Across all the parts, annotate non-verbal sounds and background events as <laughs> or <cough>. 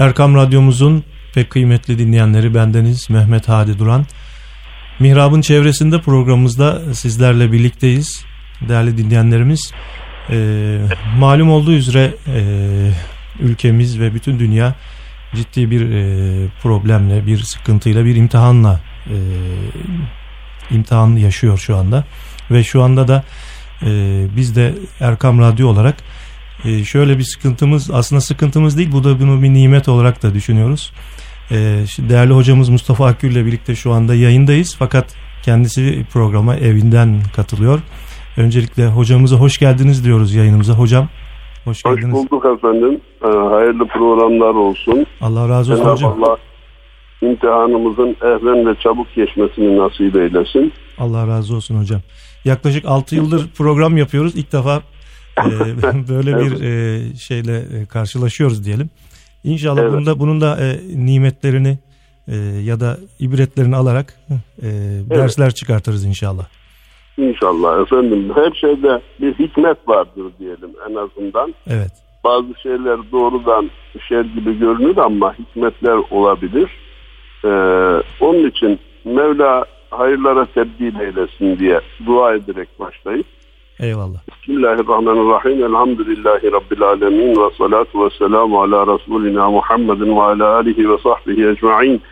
Erkam Radyomuzun pek kıymetli dinleyenleri bendeniz Mehmet Hadi Duran. Mihrab'ın çevresinde programımızda sizlerle birlikteyiz. Değerli dinleyenlerimiz, e, malum olduğu üzere e, ülkemiz ve bütün dünya ciddi bir e, problemle, bir sıkıntıyla, bir imtihanla e, imtihan yaşıyor şu anda. Ve şu anda da e, biz de Erkam Radyo olarak e, şöyle bir sıkıntımız, aslında sıkıntımız değil, bu da bunu bir nimet olarak da düşünüyoruz. E, değerli hocamız Mustafa Akgül ile birlikte şu anda yayındayız. Fakat kendisi programa evinden katılıyor. Öncelikle hocamıza hoş geldiniz diyoruz yayınımıza. Hocam hoş geldiniz. Hoş bulduk efendim. Ee, hayırlı programlar olsun. Allah razı olsun Cenab-ı hocam. Allah imtihanımızın ehren ve çabuk geçmesini nasip eylesin. Allah razı olsun hocam. Yaklaşık 6 yıldır program yapıyoruz. İlk defa <laughs> e, <laughs> böyle bir e, şeyle e, karşılaşıyoruz diyelim. İnşallah Evet. bunun da bunun da e, nimetlerini e, ya da ibretlerini alarak e, dersler çıkartırız inşallah. İnşallah efendim. Her şeyde bir hikmet vardır diyelim en azından. Evet. Bazı şeyler doğrudan şer gibi görünür ama hikmetler olabilir. Ee, onun için Mevla hayırlara tebdil eylesin diye dua ederek başlayıp Eyvallah. Bismillahirrahmanirrahim. Elhamdülillahi Rabbil alemin. Ve salatu ve selamu ala Resulina Muhammedin ve ala alihi ve sahbihi ecma'in.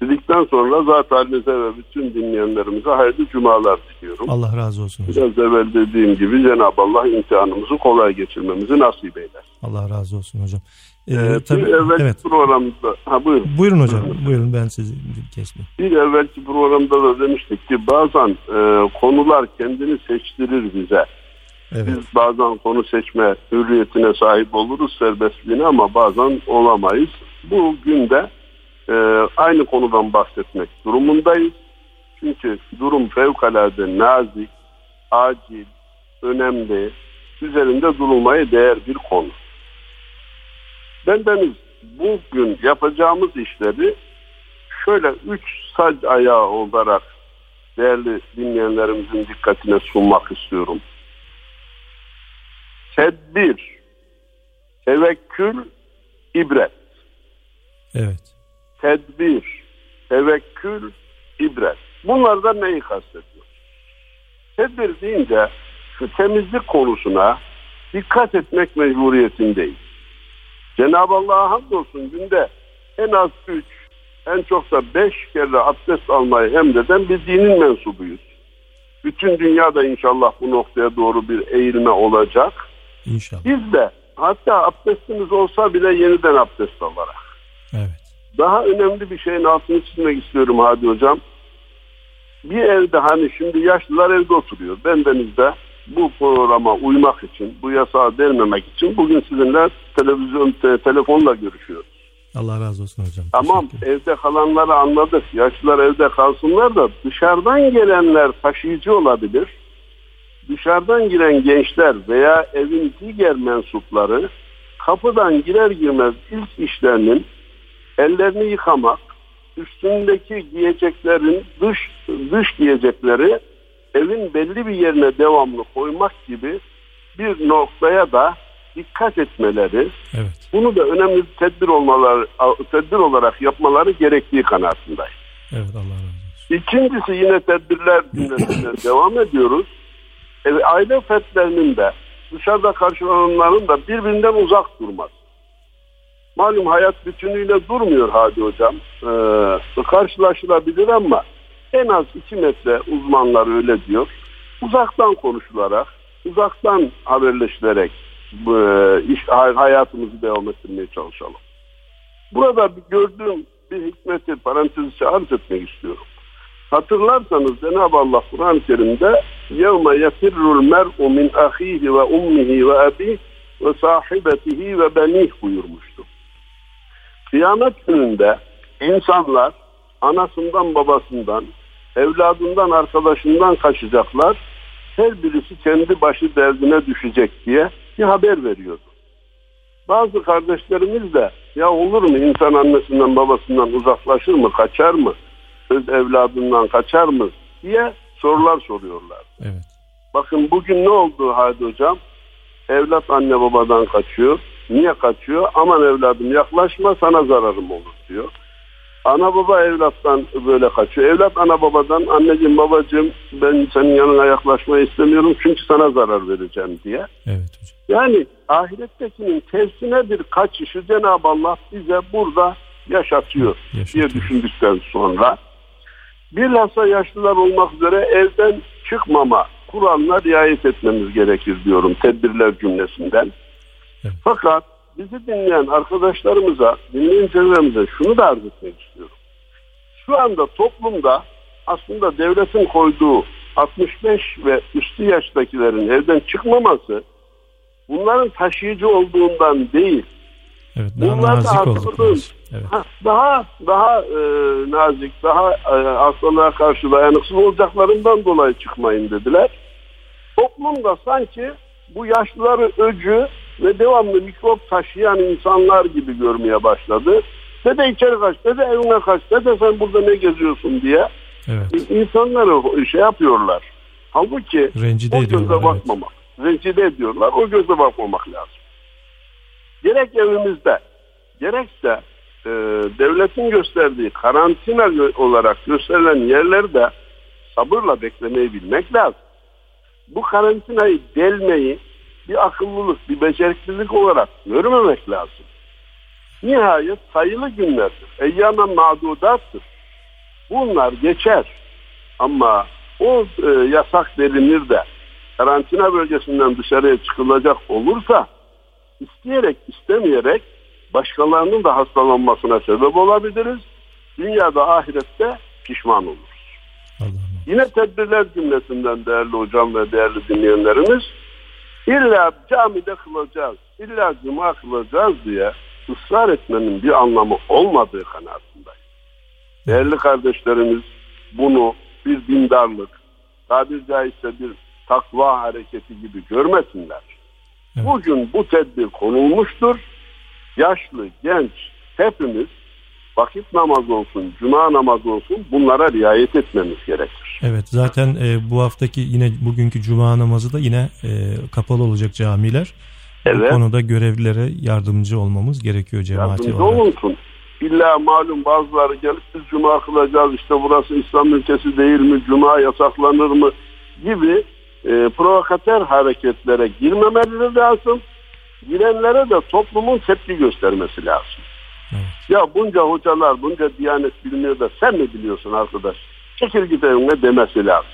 Dedikten sonra zat halinize ve bütün dinleyenlerimize hayırlı cumalar diliyorum. Allah razı olsun hocam. Biraz evvel dediğim gibi Cenab-ı Allah imtihanımızı kolay geçirmemizi nasip eyler. Allah razı olsun hocam. E, Ee, tabii, bir evvelki evet. programda, ha buyurun. Buyurun hocam. Buyurun ben sizi kesmeyeyim. Bir evvelki programda da demiştik ki bazen e, konular kendini seçtirir bize. Evet. Biz bazen konu seçme hürriyetine sahip oluruz, serbestliğine ama bazen olamayız. Bugün de e, aynı konudan bahsetmek durumundayız. Çünkü durum fevkalade nazik, acil, önemli, üzerinde durulmaya değer bir konu. Bendeniz bugün yapacağımız işleri şöyle üç sac ayağı olarak değerli dinleyenlerimizin dikkatine sunmak istiyorum tedbir, tevekkül, ibret. Evet. Tedbir, tevekkül, ibret. Bunlardan neyi kastediyor? Tedbir deyince şu temizlik konusuna dikkat etmek mecburiyetindeyiz. Cenab-ı Allah'a hamdolsun günde en az üç, en çok da beş kere abdest almayı emreden bir dinin mensubuyuz. Bütün dünyada inşallah bu noktaya doğru bir eğilme olacak. İnşallah. Biz de hatta abdestimiz olsa bile yeniden abdest alarak. Evet. Daha önemli bir şeyin altını çizmek istiyorum Hadi Hocam. Bir evde hani şimdi yaşlılar evde oturuyor. Bendeniz de bu programa uymak için, bu yasağı delmemek için bugün sizinle televizyon, te- telefonla görüşüyoruz. Allah razı olsun hocam. Tamam evde kalanları anladık. Yaşlılar evde kalsınlar da dışarıdan gelenler taşıyıcı olabilir. Dışarıdan giren gençler veya evin diğer mensupları kapıdan girer girmez ilk işlerinin ellerini yıkamak, üstündeki giyeceklerin dış dış giyecekleri evin belli bir yerine devamlı koymak gibi bir noktaya da dikkat etmeleri, Evet. bunu da önemli bir tedbir olmaları, tedbir olarak yapmaları gerektiği kanaatindeyim. Evet Allah razı olsun. İkincisi yine tedbirler cümlesinden <clears throat> devam ediyoruz. E, aile fertlerinin de dışarıda karşılananların da birbirinden uzak durması. Malum hayat bütünüyle durmuyor Hadi Hocam. Ee, karşılaşılabilir ama en az 2 metre uzmanlar öyle diyor. Uzaktan konuşularak, uzaktan haberleşilerek bu, e, iş, hay- hayatımızı devam ettirmeye çalışalım. Burada bir gördüğüm bir hikmeti parantez içi arz etmek istiyorum. Hatırlarsanız Cenab-ı Allah Kur'an-ı Kerim'de يَوْمَ يَفِرُّ الْمَرْءُ مِنْ أَخِيهِ وَأُمِّهِ وَأَبِيهِ وَصَاحِبَتِهِ وَبَنِيهِ buyurmuştu. Kıyamet gününde insanlar anasından babasından, evladından arkadaşından kaçacaklar. Her birisi kendi başı derdine düşecek diye bir haber veriyordu. Bazı kardeşlerimiz de ya olur mu insan annesinden babasından uzaklaşır mı, kaçar mı, öz evladından kaçar mı diye sorular soruyorlar. Evet. Bakın bugün ne oldu Hadi Hocam? Evlat anne babadan kaçıyor. Niye kaçıyor? Aman evladım yaklaşma sana zararım olur diyor. Ana baba evlattan böyle kaçıyor. Evlat ana babadan anneciğim babacığım ben senin yanına yaklaşmayı istemiyorum çünkü sana zarar vereceğim diye. Evet hocam. Yani ahirettekinin tersine bir kaçışı Cenab-ı Allah bize burada yaşatıyor, yaşatıyor. diye düşündükten sonra bilhassa yaşlılar olmak üzere evden çıkmama kuralına riayet etmemiz gerekir diyorum tedbirler cümlesinden. Evet. Fakat bizi dinleyen arkadaşlarımıza, dinleyicilerimize şunu da arz etmek istiyorum. Şu anda toplumda aslında devletin koyduğu 65 ve üstü yaştakilerin evden çıkmaması bunların taşıyıcı olduğundan değil. Evet, daha Bunlar nazik da oldukları. Evet. Daha daha e, nazik, daha e, hastalığa karşı dayanıksız olacaklarından dolayı çıkmayın dediler. Toplum da sanki bu yaşlıları öcü ve devamlı mikrop taşıyan insanlar gibi görmeye başladı. Dede içeri kaç, dede evine kaç, dede sen burada ne geziyorsun diye evet. insanları şey yapıyorlar. Halbuki Rencide o göze bakmamak. Evet. Rencide ediyorlar. O göze bakmamak lazım. Gerek evimizde gerekse e, devletin gösterdiği karantina olarak gösterilen yerlerde sabırla beklemeyi bilmek lazım. Bu karantinayı delmeyi bir akıllılık, bir beceriksizlik olarak görmemek lazım. Nihayet sayılı günlerdir. Eyyamen mağdudattır. Bunlar geçer. Ama o e, yasak delinir de karantina bölgesinden dışarıya çıkılacak olursa isteyerek istemeyerek başkalarının da hastalanmasına sebep olabiliriz. Dünyada ahirette pişman oluruz. Allah Yine tedbirler cümlesinden değerli hocam ve değerli dinleyenlerimiz illa camide kılacağız, illa cuma kılacağız diye ısrar etmenin bir anlamı olmadığı kanaatindeyim. Değerli kardeşlerimiz bunu bir dindarlık, tabiri caizse bir takva hareketi gibi görmesinler. Bugün bu tedbir konulmuştur. Yaşlı, genç hepimiz vakit namazı olsun, cuma namazı olsun bunlara riayet etmemiz gerekir. Evet zaten e, bu haftaki yine bugünkü cuma namazı da yine e, kapalı olacak camiler. Evet. Bu konuda görevlilere yardımcı olmamız gerekiyor cemaati yardımcı olarak. olunsun. İlla malum bazıları gelip biz cuma kılacağız işte burası İslam ülkesi değil mi, cuma yasaklanır mı gibi e, provokatör hareketlere girmemeleri lazım. Girenlere de toplumun tepki göstermesi lazım. Ya bunca hocalar, bunca diyanet bilmiyor da sen mi biliyorsun arkadaş? Çekil git evine demesi lazım.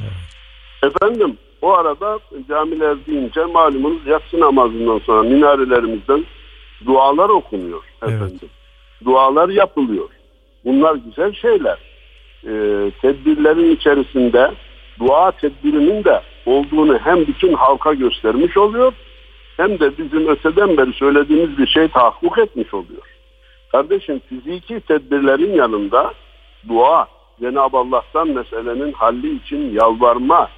Evet. Efendim o arada camiler deyince malumunuz yatsı namazından sonra minarelerimizden dualar okunuyor efendim. Evet. Dualar yapılıyor. Bunlar güzel şeyler. Ee, tedbirlerin içerisinde dua tedbirinin de olduğunu hem bütün halka göstermiş oluyor hem de bizim öteden beri söylediğimiz bir şey tahakkuk etmiş oluyor. Kardeşim fiziki tedbirlerin yanında dua, Cenab-ı Allah'tan meselenin halli için yalvarma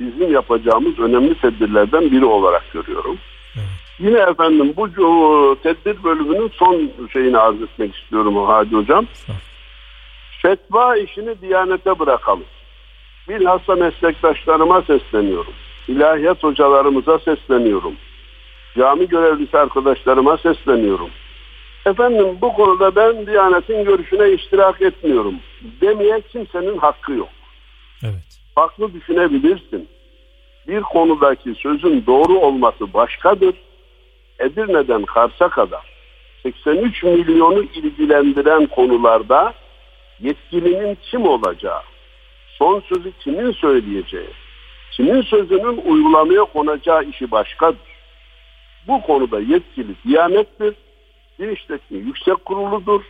bizim yapacağımız önemli tedbirlerden biri olarak görüyorum. Evet. Yine efendim bu tedbir bölümünün son şeyini arz etmek istiyorum Hadi Hocam. Evet. Fetva işini Diyanete bırakalım. Bilhassa meslektaşlarıma sesleniyorum. İlahiyat hocalarımıza sesleniyorum. Cami görevlisi arkadaşlarıma sesleniyorum. Efendim bu konuda ben Diyanet'in görüşüne iştirak etmiyorum. Demeye kimsenin hakkı yok. Evet. Farklı düşünebilirsin. Bir konudaki sözün doğru olması başkadır. Edirne'den Kars'a kadar 83 milyonu ilgilendiren konularda yetkilinin kim olacağı, son sözü kimin söyleyeceği, kimin sözünün uygulamaya konacağı işi başkadır. Bu konuda yetkili Diyanet'tir Girişteki yüksek kuruludur.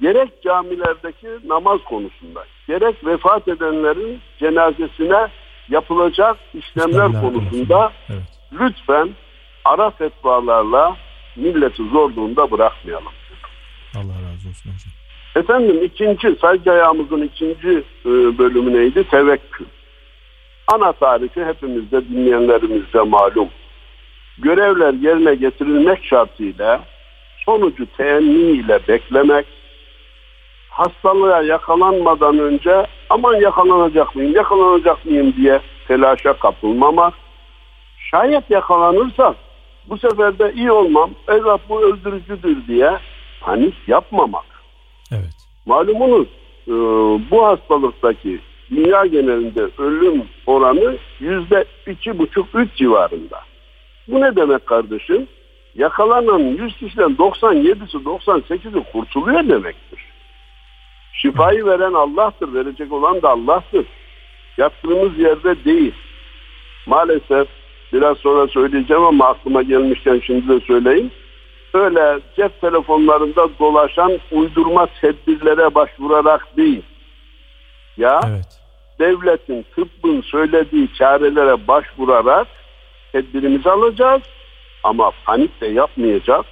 Gerek camilerdeki namaz konusunda, gerek vefat edenlerin cenazesine yapılacak işlemler, işlemler konusunda evet. lütfen ara fetvalarla milleti zor durumda bırakmayalım. Allah razı olsun hocam. Efendim ikinci sayıcı ayağımızın ikinci e, bölümü neydi? Tevekkül. Ana tarifi hepimizde dinleyenlerimizde malum. Görevler yerine getirilmek şartıyla sonucu temenniyle beklemek, hastalığa yakalanmadan önce aman yakalanacak mıyım, yakalanacak mıyım diye telaşa kapılmamak, şayet yakalanırsa Bu sefer de iyi olmam, evet bu öldürücüdür diye panik yapmamak. Evet. Malumunuz e, bu hastalıktaki dünya genelinde ölüm oranı yüzde iki buçuk üç civarında. Bu ne demek kardeşim? Yakalanan 100 kişiden 97'si 98'i kurtuluyor demektir. Şifayı veren Allah'tır, verecek olan da Allah'tır. Yattığımız yerde değil. Maalesef biraz sonra söyleyeceğim ama aklıma gelmişken şimdi de söyleyeyim. Öyle cep telefonlarında dolaşan uydurma tedbirlere başvurarak değil. Ya evet. devletin, tıbbın söylediği çarelere başvurarak tedbirimizi alacağız ama panik de yapmayacağız.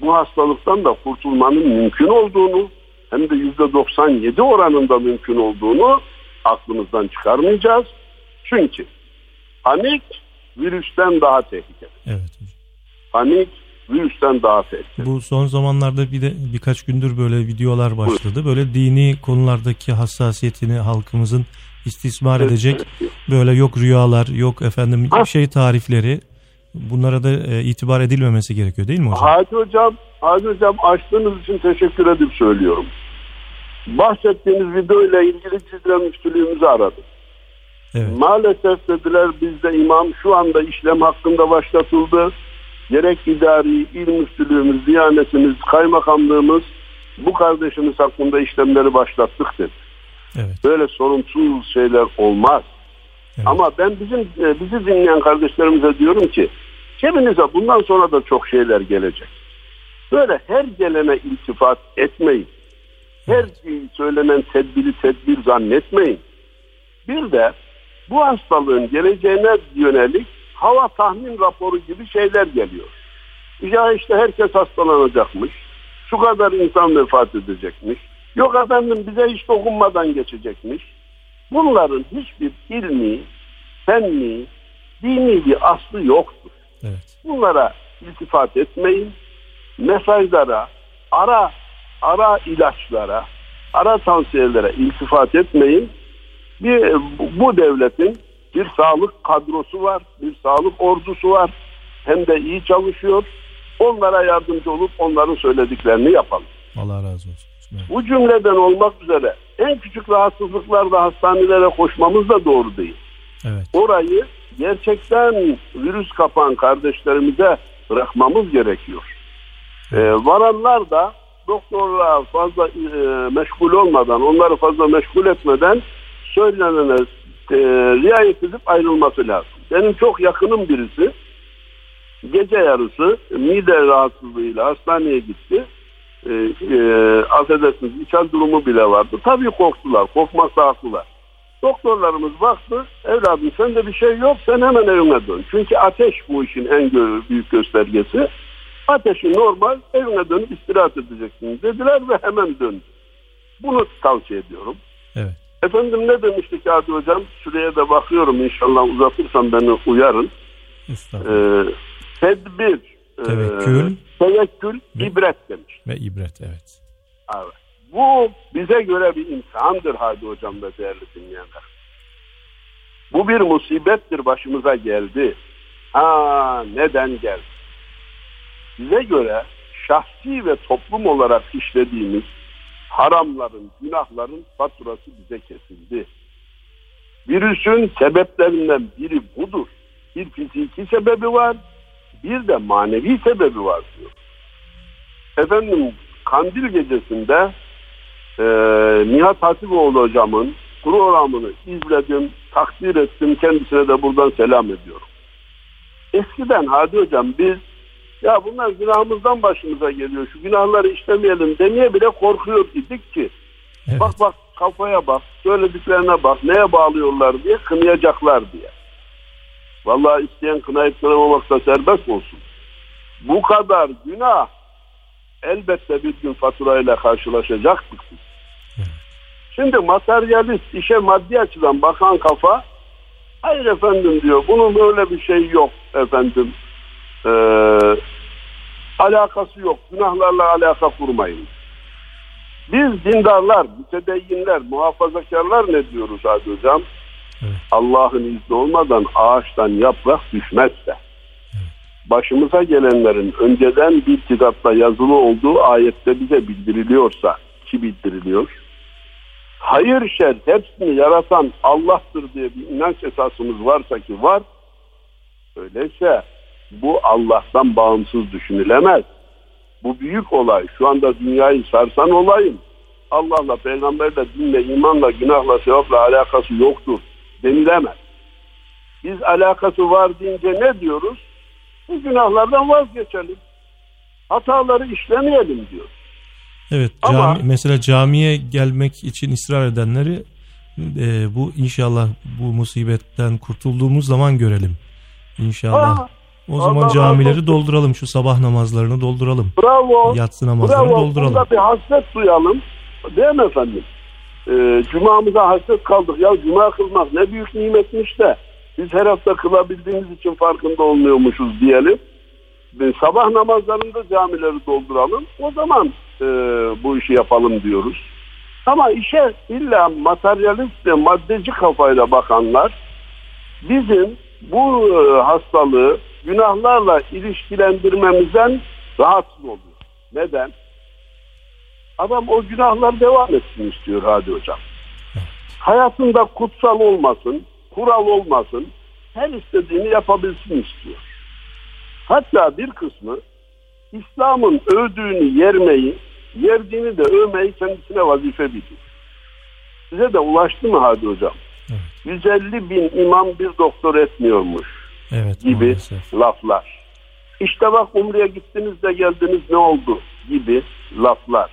Bu hastalıktan da kurtulmanın mümkün olduğunu hem de %97 oranında mümkün olduğunu aklımızdan çıkarmayacağız. Çünkü panik virüsten daha tehlikeli. Evet. Panik virüsten daha tehlikeli. Bu son zamanlarda bir de birkaç gündür böyle videolar başladı. Böyle dini konulardaki hassasiyetini halkımızın istismar edecek böyle yok rüyalar, yok efendim bir şey tarifleri bunlara da e, itibar edilmemesi gerekiyor değil mi hocam? Hadi hocam, Hadi hocam açtığınız için teşekkür edip söylüyorum. Bahsettiğiniz video ile ilgili Cizre Müftülüğümüzü aradım. Evet. Maalesef dediler bizde imam şu anda işlem hakkında başlatıldı. Gerek idari, il müftülüğümüz, diyanetimiz, kaymakamlığımız bu kardeşimiz hakkında işlemleri başlattık dedi. Evet. Böyle sorumsuz şeyler olmaz. Evet. Ama ben bizim e, bizi dinleyen kardeşlerimize diyorum ki cebinize bundan sonra da çok şeyler gelecek. Böyle her gelene iltifat etmeyin. Her söylenen tedbiri tedbir zannetmeyin. Bir de bu hastalığın geleceğine yönelik hava tahmin raporu gibi şeyler geliyor. Ya işte herkes hastalanacakmış. Şu kadar insan vefat edecekmiş. Yok efendim bize hiç dokunmadan geçecekmiş. Bunların hiçbir ilmi, fenni, dini bir aslı yoktur. Evet. Bunlara iltifat etmeyin. Mesajlara, ara ara ilaçlara, ara tavsiyelere iltifat etmeyin. Bir, bu devletin bir sağlık kadrosu var, bir sağlık ordusu var. Hem de iyi çalışıyor. Onlara yardımcı olup onların söylediklerini yapalım. Allah razı olsun. Evet. Bu cümleden olmak üzere en küçük rahatsızlıklarda hastanelere koşmamız da doğru değil. Evet. Orayı gerçekten virüs kapan kardeşlerimize bırakmamız gerekiyor. Ee, varanlar da doktorla fazla e, meşgul olmadan, onları fazla meşgul etmeden söylenene e, riayet edip ayrılması lazım. Benim çok yakınım birisi gece yarısı mide rahatsızlığıyla hastaneye gitti. E, e, affedersiniz içen durumu bile vardı. Tabii korktular. Korkmakta haklılar. Doktorlarımız baktı. Evladım sende bir şey yok. Sen hemen evine dön. Çünkü ateş bu işin en büyük göstergesi. Ateşi normal evine dönüp istirahat edeceksiniz dediler ve hemen döndü. Bunu tavsiye ediyorum. Evet. Efendim ne demiştik Adi Hocam? Şuraya da bakıyorum inşallah uzatırsam beni uyarın. Ee, tedbir, tevekkül, e, tevekkül ve, ibret demiş. Ve ibret evet. Evet. Bu bize göre bir imtihandır Hadi Hocam ve değerli dinleyenler. Bu bir musibettir başımıza geldi. Ha neden geldi? bize göre şahsi ve toplum olarak işlediğimiz haramların, günahların faturası bize kesildi. Virüsün sebeplerinden biri budur. Bir fiziki sebebi var, bir de manevi sebebi var diyor. Efendim kandil gecesinde e, Nihat Hatipoğlu hocamın programını izledim, takdir ettim. Kendisine de buradan selam ediyorum. Eskiden Hadi hocam biz ya bunlar günahımızdan başımıza geliyor. Şu günahları işlemeyelim demeye bile korkuyor idik ki. Evet. Bak bak kafaya bak, söylediklerine bak, neye bağlıyorlar diye kınayacaklar diye. Vallahi isteyen kınayıp kınamamakta serbest olsun. Bu kadar günah elbette bir gün faturayla karşılaşacaktık biz. Şimdi materyalist işe maddi açıdan bakan kafa hayır efendim diyor bunun böyle bir şey yok efendim e, alakası yok. Günahlarla alaka kurmayın. Biz dindarlar, mütedeyyinler, muhafazakarlar ne diyoruz Hadi Hocam? Evet. Allah'ın izni olmadan ağaçtan yaprak düşmezse. Başımıza gelenlerin önceden bir kitapta yazılı olduğu ayette bize bildiriliyorsa ki bildiriliyor. Hayır şer hepsini yaratan Allah'tır diye bir inanç esasımız varsa ki var. Öyleyse bu Allah'tan bağımsız düşünülemez. Bu büyük olay. Şu anda dünyayı sarsan olayın. Allah'la, peygamberle, dinle, imanla, günahla, sevapla alakası yoktur denilemez. Biz alakası var deyince ne diyoruz? Bu günahlardan vazgeçelim. Hataları işlemeyelim diyor. Evet, cami, Ama, mesela camiye gelmek için ısrar edenleri e, bu inşallah bu musibetten kurtulduğumuz zaman görelim. İnşallah. Aa, o zaman Allah camileri Allah. dolduralım. Şu sabah namazlarını dolduralım. Bravo. Yatsı namazlarını bravo. dolduralım. Burada bir hasret duyalım. Değil mi efendim? Ee, cumamıza hasret kaldık. Ya cuma kılmak ne büyük nimetmiş de biz her hafta kılabildiğimiz için farkında olmuyormuşuz diyelim. Sabah namazlarında camileri dolduralım. O zaman e, bu işi yapalım diyoruz. Ama işe illa materyalist ve maddeci kafayla bakanlar bizim bu e, hastalığı günahlarla ilişkilendirmemizden rahatsız oluyor. Neden? Adam o günahlar devam etsin istiyor Hadi Hocam. Hayatında kutsal olmasın, kural olmasın, her istediğini yapabilsin istiyor. Hatta bir kısmı İslam'ın övdüğünü yermeyi, yerdiğini de övmeyi kendisine vazife bilir. Size de ulaştı mı Hadi Hocam? Evet. 150 bin imam bir doktor etmiyormuş evet, gibi maalesef. laflar. İşte bak Umre'ye gittiniz de geldiniz ne oldu gibi laflar.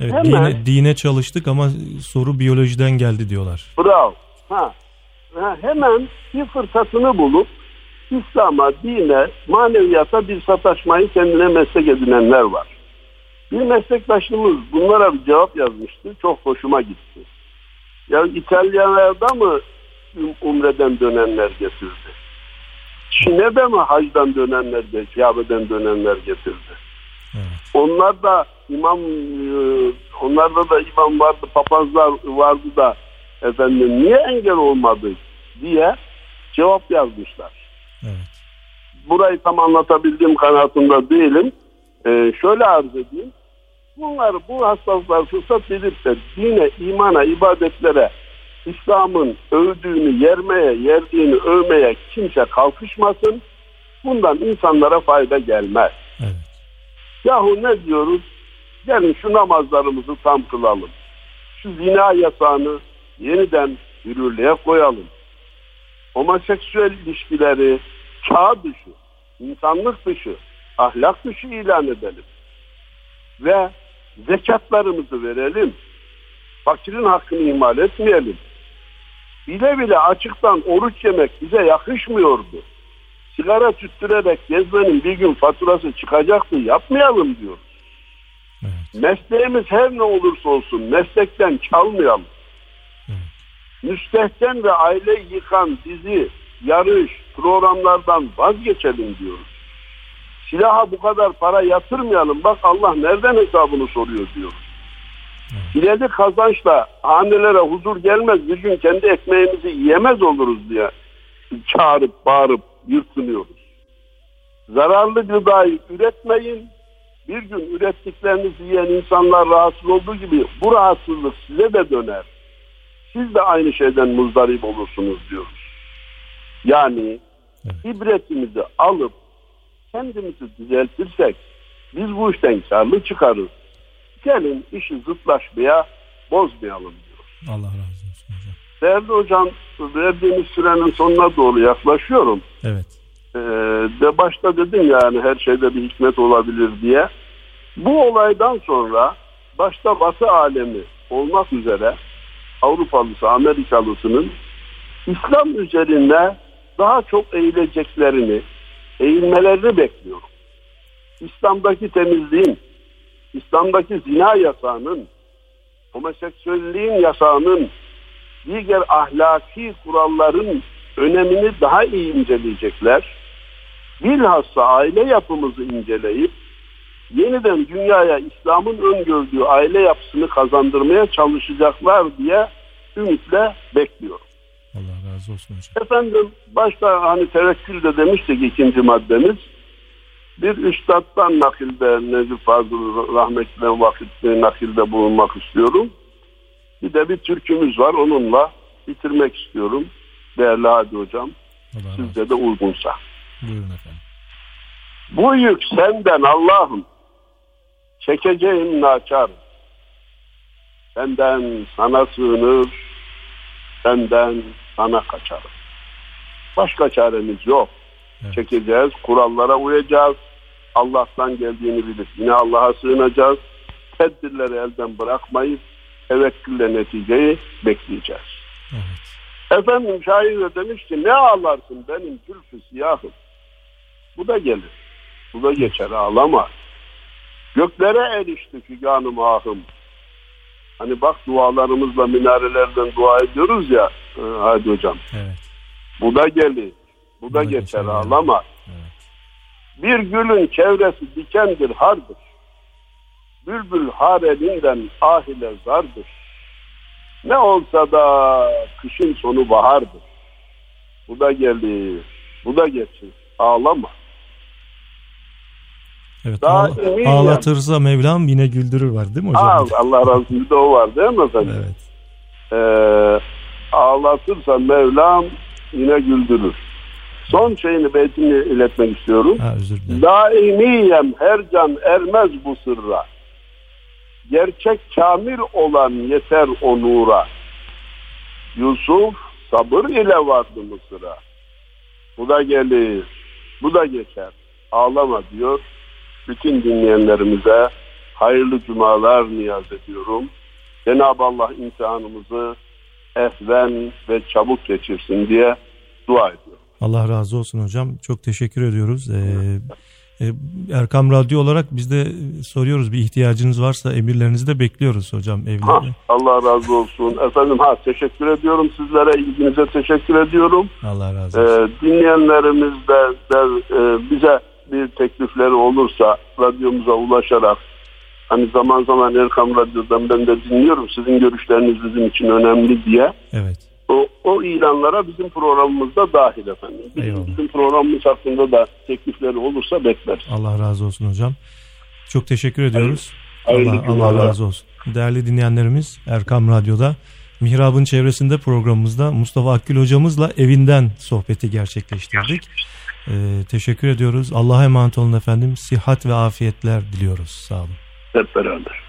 Evet, Hemen, dine, dine çalıştık ama soru biyolojiden geldi diyorlar. Bravo. Ha. ha hemen bir fırsatını bulup İslam'a, dine, maneviyata bir sataşmayı kendine meslek edinenler var. Bir meslektaşımız bunlara bir cevap yazmıştı. Çok hoşuma gitti. Ya İtalyanlarda mı umreden dönenler getirdi? Çin'e de mi hacdan dönenler, Kabe'den dönenler getirdi? Evet. Onlar da imam e, onlarda da imam vardı, papazlar vardı da efendim niye engel olmadı diye cevap yazmışlar. Evet. Burayı tam anlatabildiğim kanaatinde değilim. Ee, şöyle arz edeyim. Bunlar bu hastalıklar fırsat de dine, imana, ibadetlere İslam'ın övdüğünü yermeye, yerdiğini övmeye kimse kalkışmasın. Bundan insanlara fayda gelmez. Evet. Yahu ne diyoruz? Gelin şu namazlarımızı tam kılalım. Şu zina yasağını yeniden yürürlüğe koyalım. Homoseksüel ilişkileri çağ dışı, insanlık dışı, ahlak dışı ilan edelim. Ve zekatlarımızı verelim. Fakirin hakkını ihmal etmeyelim. Bile bile açıktan oruç yemek bize yakışmıyordu. Sigara tüttürerek gezmenin bir gün faturası çıkacaktı yapmayalım diyoruz. Evet. Mesleğimiz her ne olursa olsun meslekten çalmayalım. Müstehcen ve aile yıkan dizi, yarış, programlardan vazgeçelim diyoruz. Silaha bu kadar para yatırmayalım. Bak Allah nereden hesabını soruyor diyoruz. İleri kazançla hanelere huzur gelmez. Bir gün kendi ekmeğimizi yiyemez oluruz diye çağırıp bağırıp yırtınıyoruz. Zararlı gıdayı üretmeyin. Bir gün ürettiklerinizi yiyen insanlar rahatsız olduğu gibi bu rahatsızlık size de döner. Siz de aynı şeyden muzdarip olursunuz diyoruz. Yani ibretimizi alıp kendimizi düzeltirsek biz bu işten karlı çıkarız. Gelin işi zıtlaşmaya bozmayalım diyoruz. Allah razı olsun hocam. Değerli hocam verdiğimiz sürenin sonuna doğru yaklaşıyorum. Evet. Ee, de başta dedim yani her şeyde bir hikmet olabilir diye. Bu olaydan sonra başta Batı alemi olmak üzere Avrupalısı, Amerikalısının İslam üzerine daha çok eğileceklerini, eğilmelerini bekliyorum. İslam'daki temizliğin, İslam'daki zina yasağının, homoseksüelliğin yasağının, diğer ahlaki kuralların önemini daha iyi inceleyecekler. Bilhassa aile yapımızı inceleyip yeniden dünyaya İslam'ın öngördüğü aile yapısını kazandırmaya çalışacaklar diye ümitle bekliyorum. Allah razı olsun hocam. Efendim başta hani tevekkül de demiştik ikinci maddemiz. Bir üstaddan nakilde Necip Fazıl rahmetli vakitli nakilde bulunmak istiyorum. Bir de bir türkümüz var onunla bitirmek istiyorum. Değerli Hadi Hocam. Allah sizce de uygunsa. Buyurun efendim. Bu yük senden Allah'ım. Çekeceğim naçar. Senden sana sığınır. Senden sana kaçarım. Başka çaremiz yok. Evet. Çekeceğiz, kurallara uyacağız. Allah'tan geldiğini bilip yine Allah'a sığınacağız. Tedbirleri elden bırakmayıp tevekkülle neticeyi bekleyeceğiz. Evet. Efendim şair de demiş ki ne ağlarsın benim külfü siyahım. Bu da gelir. Bu da geçer ağlama. Göklere erişti figanım ahım. Hani bak dualarımızla minarelerden dua ediyoruz ya e, hadi hocam. Evet. Bu da gelir. Bu, da, da geçer, geçer ağlama. Evet. Bir gülün çevresi dikendir hardır. Bülbül har elinden ah ile zardır. Ne olsa da kışın sonu bahardır. Bu da gelir. Bu da geçir. Ağlama. Evet, Daha ağla, ağlatırsa yani. Mevlam yine güldürür var değil mi hocam? Aa, Allah razı olsun de o var değil mi efendim? Evet. Ee, ağlatırsa Mevlam yine güldürür. Son şeyini beytini iletmek istiyorum. Ha, özür dilerim. Daimiyem her can ermez bu sırra. Gerçek kamil olan yeter o nura. Yusuf sabır ile vardı Mısır'a. Bu da gelir, bu da geçer. Ağlama diyor bütün dinleyenlerimize hayırlı cumalar niyaz ediyorum. Cenab-ı Allah imtihanımızı ehven ve çabuk geçirsin diye dua ediyorum. Allah razı olsun hocam. Çok teşekkür ediyoruz. Ee, e, Erkam Radyo olarak biz de soruyoruz bir ihtiyacınız varsa emirlerinizi de bekliyoruz hocam evlerde. Allah razı olsun. Efendim ha teşekkür ediyorum sizlere ilginize teşekkür ediyorum. Allah razı olsun. Ee, dinleyenlerimiz de, de e, bize bir teklifleri olursa radyomuza ulaşarak hani zaman zaman Erkam Radyo'dan ben de dinliyorum sizin görüşleriniz bizim için önemli diye. Evet. O, o ilanlara bizim programımızda dahil efendim. Bizim, bizim programımız hakkında da teklifleri olursa bekleriz. Allah razı olsun hocam. Çok teşekkür ediyoruz. Hayır. Allah, Allah razı olsun. Değerli dinleyenlerimiz Erkam Radyo'da Mihrab'ın çevresinde programımızda Mustafa Akgül hocamızla evinden sohbeti gerçekleştirdik. Ee, teşekkür ediyoruz. Allah'a emanet olun efendim. Sihat ve afiyetler diliyoruz. Sağ olun. Hep beraber.